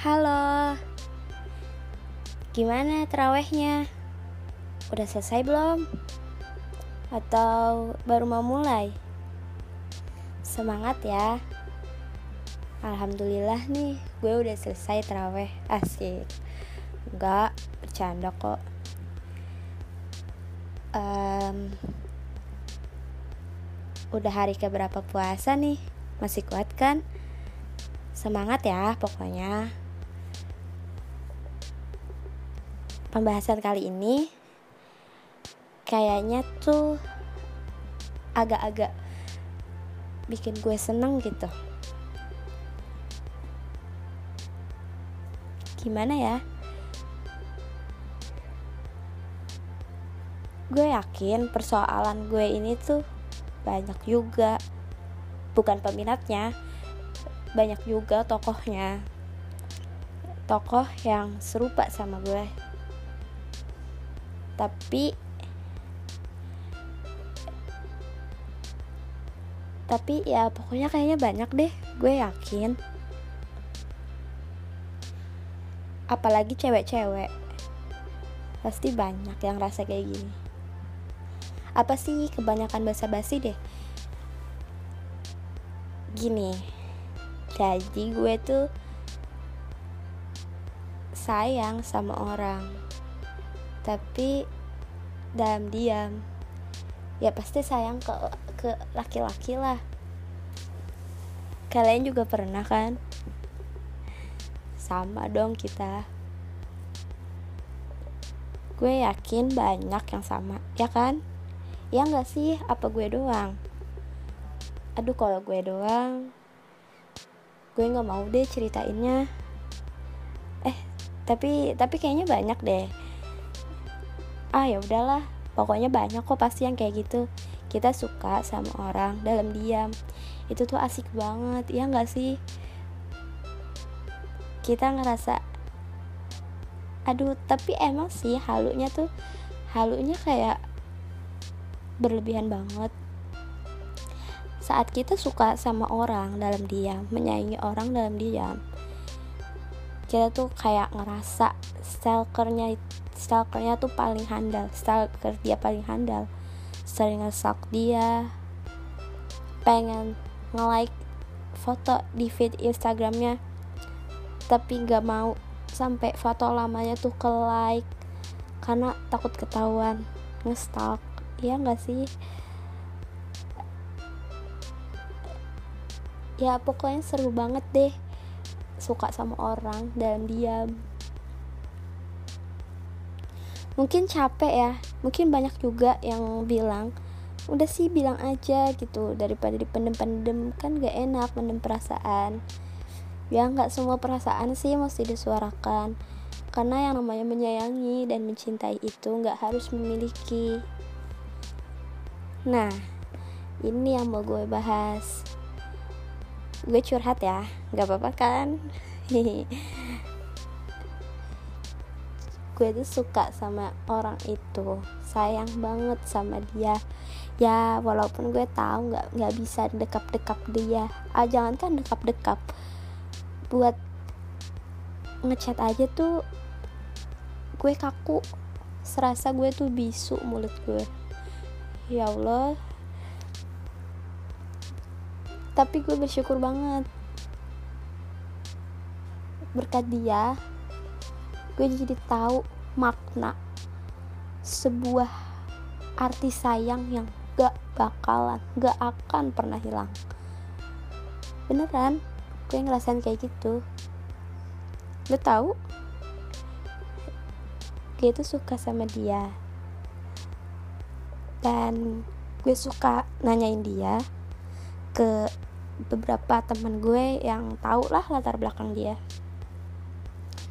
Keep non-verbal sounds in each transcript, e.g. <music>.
Halo Gimana terawehnya? Udah selesai belum? Atau baru mau mulai? Semangat ya Alhamdulillah nih gue udah selesai teraweh Asik Enggak, bercanda kok um, Udah hari keberapa puasa nih? Masih kuat kan? Semangat ya pokoknya Pembahasan kali ini Kayaknya tuh Agak-agak Bikin gue seneng gitu. Gimana ya? Gue yakin persoalan gue ini tuh banyak juga. Bukan peminatnya Banyak juga tokohnya. Tokoh yang serupa sama gue Tapi Tapi ya pokoknya kayaknya banyak deh Gue yakin. Apalagi cewek-cewek. Pasti banyak yang rasa kayak gini. Apa sih kebanyakan basa-basi deh? Gini jadi gue tuh sayang sama orang tapi dalam diam. Ya pasti sayang ke ke laki-laki lah. Kalian juga pernah kan? Sama dong kita. Gue yakin banyak yang sama ya kan? Ya nggak sih? Apa gue doang? Aduh kalau gue doang gue nggak mau deh ceritainnya. Eh tapi tapi kayaknya banyak deh ah ya udahlah pokoknya banyak kok pasti yang kayak gitu. Kita suka sama orang dalam diam. Itu tuh asik banget ya nggak sih? Kita ngerasa aduh tapi emang sih halunya tuh halunya kayak berlebihan banget. Saat kita suka sama orang dalam diam menyayangi orang dalam diam kita tuh kayak ngerasa stalkernya stalkernya tuh paling handal. Stalker dia paling handal. Sering ngestalk dia. Pengen nge-like foto di feed instagramnya. Tapi nggak mau sampai foto lamanya tuh ke like karena takut ketahuan. Ngestalk. Ya nggak sih? Ya pokoknya seru banget deh. Suka sama orang dalam diam mungkin capek ya mungkin banyak juga yang bilang udah sih bilang aja gitu daripada dipendem-pendem kan gak enak mendem perasaan ya nggak semua perasaan sih mesti disuarakan karena yang namanya menyayangi dan mencintai itu nggak harus memiliki Nah, ini yang mau gue bahas. Gue curhat ya, gak apa-apa kan? <laughs> gue tuh suka sama orang itu, sayang banget sama dia. Ya, walaupun gue tahu nggak nggak bisa dekap-dekap dia. Ah, jangan kan dekap-dekap. Buat ngechat aja tuh gue kaku serasa gue tuh bisu mulut gue ya Allah tapi gue bersyukur banget berkat dia gue jadi tahu makna sebuah arti sayang yang gak bakalan gak akan pernah hilang. Beneran gue ngerasain kayak gitu. Lo tahu? Gue tuh suka sama dia. Dan gue suka nanyain dia ke beberapa teman gue yang tau lah latar belakang dia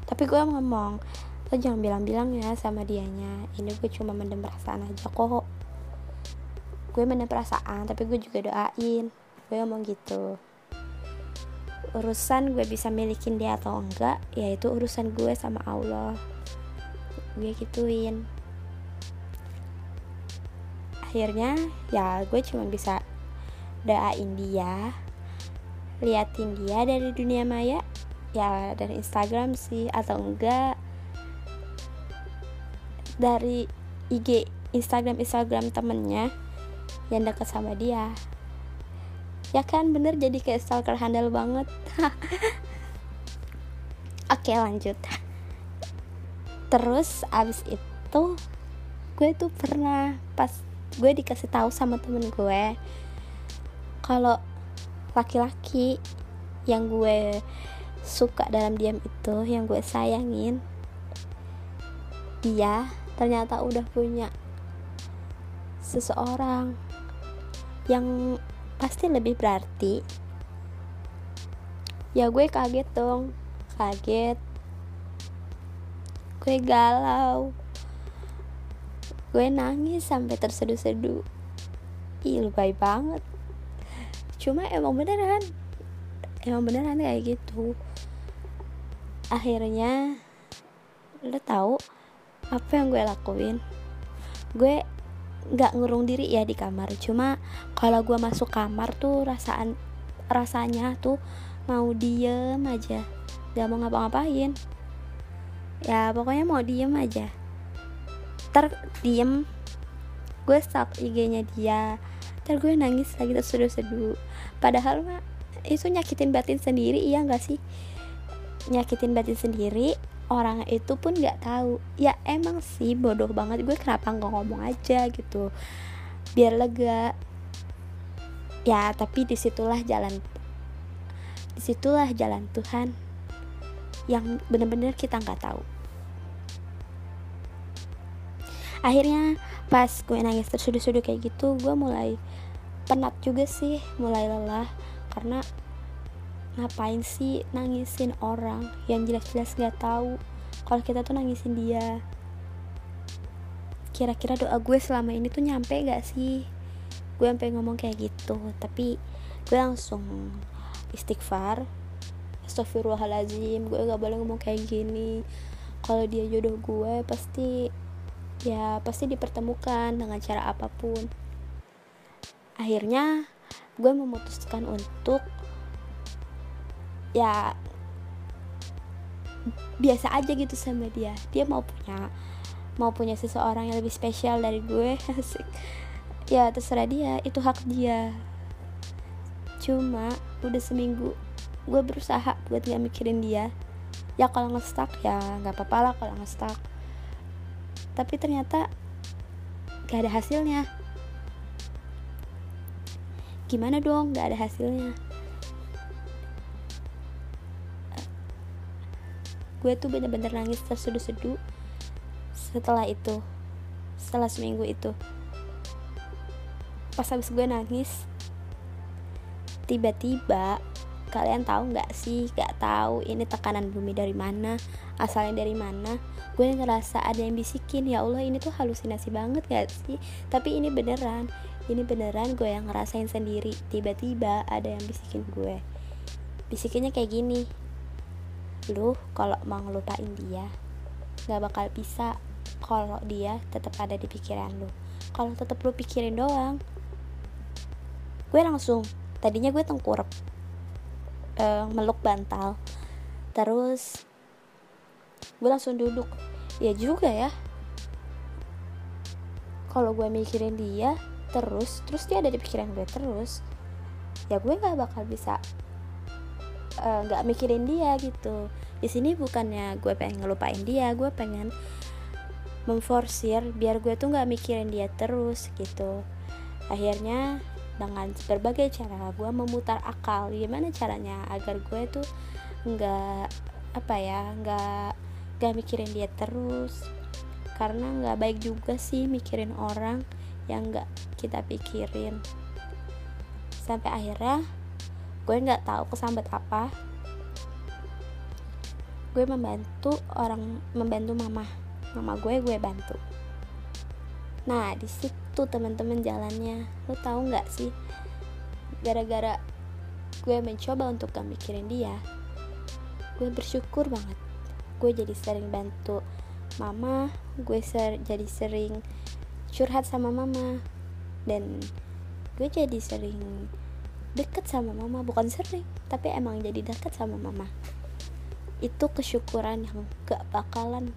tapi gue ngomong lo jangan bilang-bilang ya sama dianya. Ini gue cuma mendem perasaan aja kok. Gue mendem perasaan tapi gue juga doain. Gue ngomong gitu. Urusan gue bisa milikin dia atau enggak yaitu urusan gue sama Allah. Gue gituin. Akhirnya ya gue cuma bisa doain dia liatin dia dari dunia maya ya dari Instagram sih atau enggak dari IG Instagram Instagram temennya yang dekat sama dia. Ya kan bener jadi kayak stalker handal banget. <laughs> Oke lanjut. Terus abis itu gue tuh pernah pas gue dikasih tahu sama temen gue kalau laki-laki yang gue suka dalam diam itu yang gue sayangin dia ternyata udah punya seseorang yang pasti lebih berarti. Ya gue kaget dong kaget. Gue galau. Gue nangis sampai terseduh-seduh. Ih lebay banget. Cuma emang beneran emang beneran kayak gitu akhirnya lo tahu apa yang gue lakuin. Gue nggak ngurung diri ya di kamar. Cuma kalau gue masuk kamar tuh rasaan rasanya tuh mau diem aja. Gak mau ngapa-ngapain. Ya pokoknya mau diem aja. Ter diem gue stalk IG-nya dia. Ter gue nangis lagi terseduh-seduh. Padahal mah itu nyakitin batin sendiri iya gak sih nyakitin batin sendiri orang itu pun nggak tahu. Ya emang sih bodoh banget. Gue kenapa nggak ngomong aja gitu? Biar lega. Ya tapi di situlah jalan di situlah jalan Tuhan yang bener-bener kita nggak tahu. Akhirnya pas gue nangis tersuduh-suduh kayak gitu gue mulai penat juga sih mulai lelah. Karena ngapain sih nangisin orang? Yang jelas-jelas nggak tahu. Kalau kita tuh nangisin dia. Kira-kira doa gue selama ini tuh nyampe gak sih? Gue sampai ngomong kayak gitu tapi gue langsung istighfar. Astagfirullahaladzim gue gak boleh ngomong kayak gini. Kalau dia jodoh gue pasti ya pasti dipertemukan dengan cara apa pun. Akhirnya gue memutuskan untuk ya biasa aja gitu sama dia. Dia mau punya mau punya seseorang yang lebih spesial dari gue. <laughs> Asik. Ya terserah dia. Itu hak dia. Cuma udah seminggu gue berusaha buat gak mikirin dia. Ya kalau ngestak ya nggak apa-apa lah kalau ngestak tapi ternyata gak ada hasilnya. Gimana dong gak ada hasilnya gue tuh bener-bener nangis terseduh-seduh setelah itu setelah seminggu itu. Pas habis gue nangis tiba-tiba kalian tahu nggak sih? Nggak tahu ini tekanan bumi dari mana asalnya dari mana. Gue ngerasa ada yang bisikin ya Allah ini tuh halusinasi banget gak sih? Tapi ini beneran ini beneran gue yang ngerasain sendiri. Tiba-tiba ada yang bisikin gue. Bisikinnya kayak gini lu kalau mau ngelupain dia nggak bakal bisa kalau dia tetap ada di pikiran lu. Kalau tetap lu pikirin doang gue langsung tadinya gue tengkurap uh, meluk bantal terus gue langsung duduk. Ya juga ya. Kalau gue mikirin dia terus terus dia ada di pikiran gue terus ya gue nggak bakal bisa eh, nggak uh, mikirin dia gitu. Di sini bukannya gue pengen ngelupain dia gue pengen memforsir biar gue tuh nggak mikirin dia terus gitu. Akhirnya dengan berbagai cara gue memutar akal gimana caranya agar gue tuh nggak apa ya nggak nggak mikirin dia terus. Karena nggak baik juga sih mikirin orang yang nggak kita pikirin. Sampai akhirnya gue nggak tahu kesambat apa. Gue membantu orang membantu mama. Mama gue gue bantu. Nah di situ teman-teman jalannya. Lo tahu nggak sih? Gara-gara gue mencoba untuk gak mikirin dia gue bersyukur banget. Gue jadi sering bantu mama gue ser jadi sering curhat sama mama. Dan gue jadi sering deket sama mama bukan sering tapi emang jadi deket sama mama. Itu kesyukuran yang gak bakalan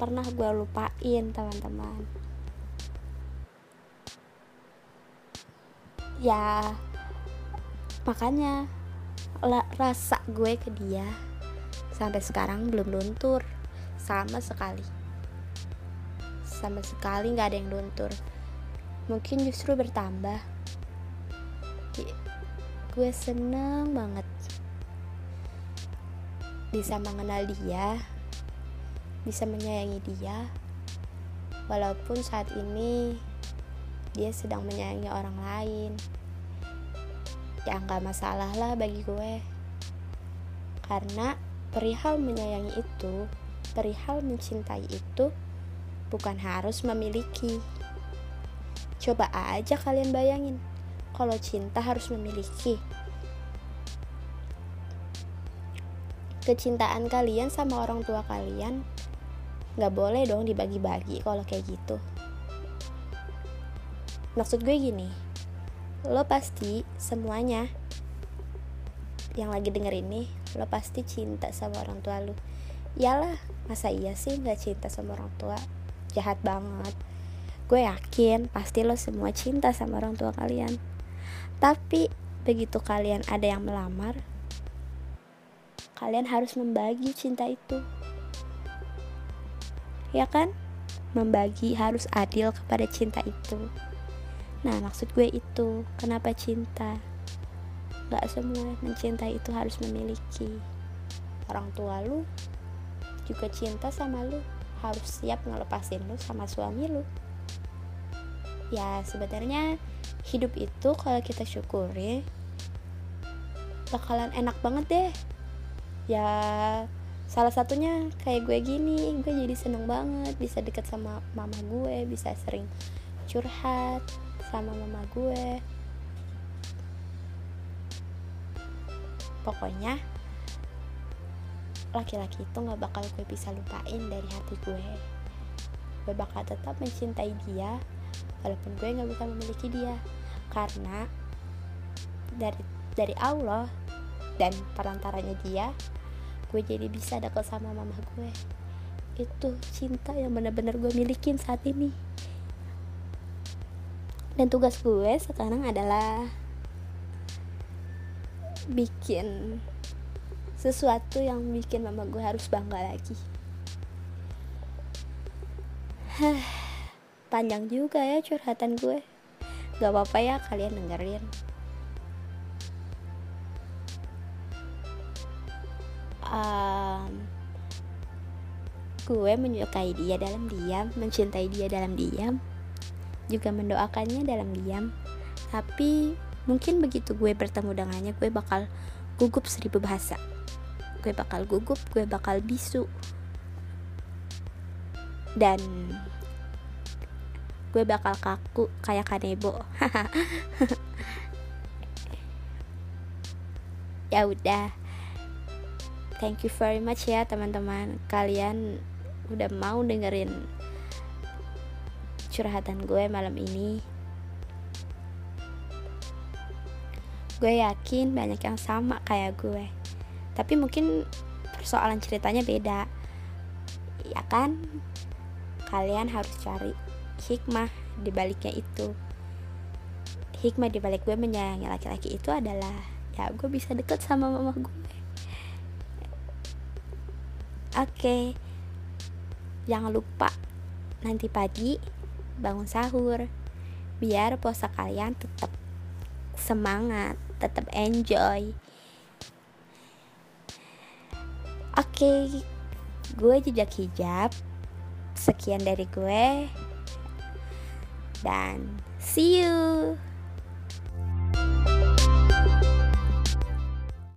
pernah gue lupain teman-teman. Ya makanya rasa gue ke dia sampai sekarang belum luntur. Sama sekali. Sama sekali nggak ada yang luntur. Mungkin justru bertambah gue seneng banget bisa mengenal dia bisa menyayangi dia walaupun saat ini dia sedang menyayangi orang lain. Ya nggak masalah lah bagi gue. Karena perihal menyayangi itu perihal mencintai itu bukan harus memiliki. Coba aja kalian bayangin, kalau cinta harus memiliki. Kecintaan kalian sama orang tua kalian gak boleh dong dibagi-bagi kalau kayak gitu. Maksud gue gini, lo pasti semuanya yang lagi denger ini, lo pasti cinta sama orang tua lo. Iyalah, masa iya sih gak cinta sama orang tua? jahat banget gue yakin pasti lo semua cinta sama orang tua kalian tapi begitu kalian ada yang melamar kalian harus membagi cinta itu. Ya kan? Membagi harus adil kepada cinta itu. Nah maksud gue itu kenapa cinta? Gak semua mencintai itu harus memiliki. Orang tua lu juga cinta sama lu harus siap ngelepasin lu sama suami lu. Ya sebenarnya hidup itu kalau kita syukuri bakalan enak banget deh. Ya salah satunya kayak gue gini gue jadi seneng banget bisa deket sama mama gue bisa sering curhat sama mama gue. Pokoknya laki-laki itu gak bakal gue bisa lupain dari hati gue. Gue bakal tetap mencintai dia walaupun gue gak bisa memiliki dia karena dari dari Allah dan perantaranya dia gue jadi bisa dekat sama mama gue. Itu cinta yang benar-benar gue milikin saat ini. Dan tugas gue sekarang adalah bikin sesuatu yang bikin mama gue harus bangga lagi. Panjang juga ya curhatan gue gak apa-apa ya kalian dengerin. Um, gue menyukai dia dalam diam mencintai dia dalam diam juga mendoakannya dalam diam. Tapi mungkin begitu gue bertemu dengannya gue bakal gugup seribu bahasa. Gue bakal gugup gue bakal bisu. Dan gue bakal kaku kayak kanebo <laughs> ya udah. Thank you very much ya teman-teman. Kalian udah mau dengerin curhatan gue malam ini. Gue yakin banyak yang sama kayak gue. Tapi mungkin persoalan ceritanya beda. Ya kan? Kalian harus cari hikmah di baliknya itu. Hikmah di balik gue menyayangi laki-laki itu adalah ya gue bisa deket sama mama gue. Oke jangan lupa nanti pagi bangun sahur biar puasa kalian tetap semangat tetap enjoy. Oke, gue jejak hijab. Sekian dari gue, dan see you.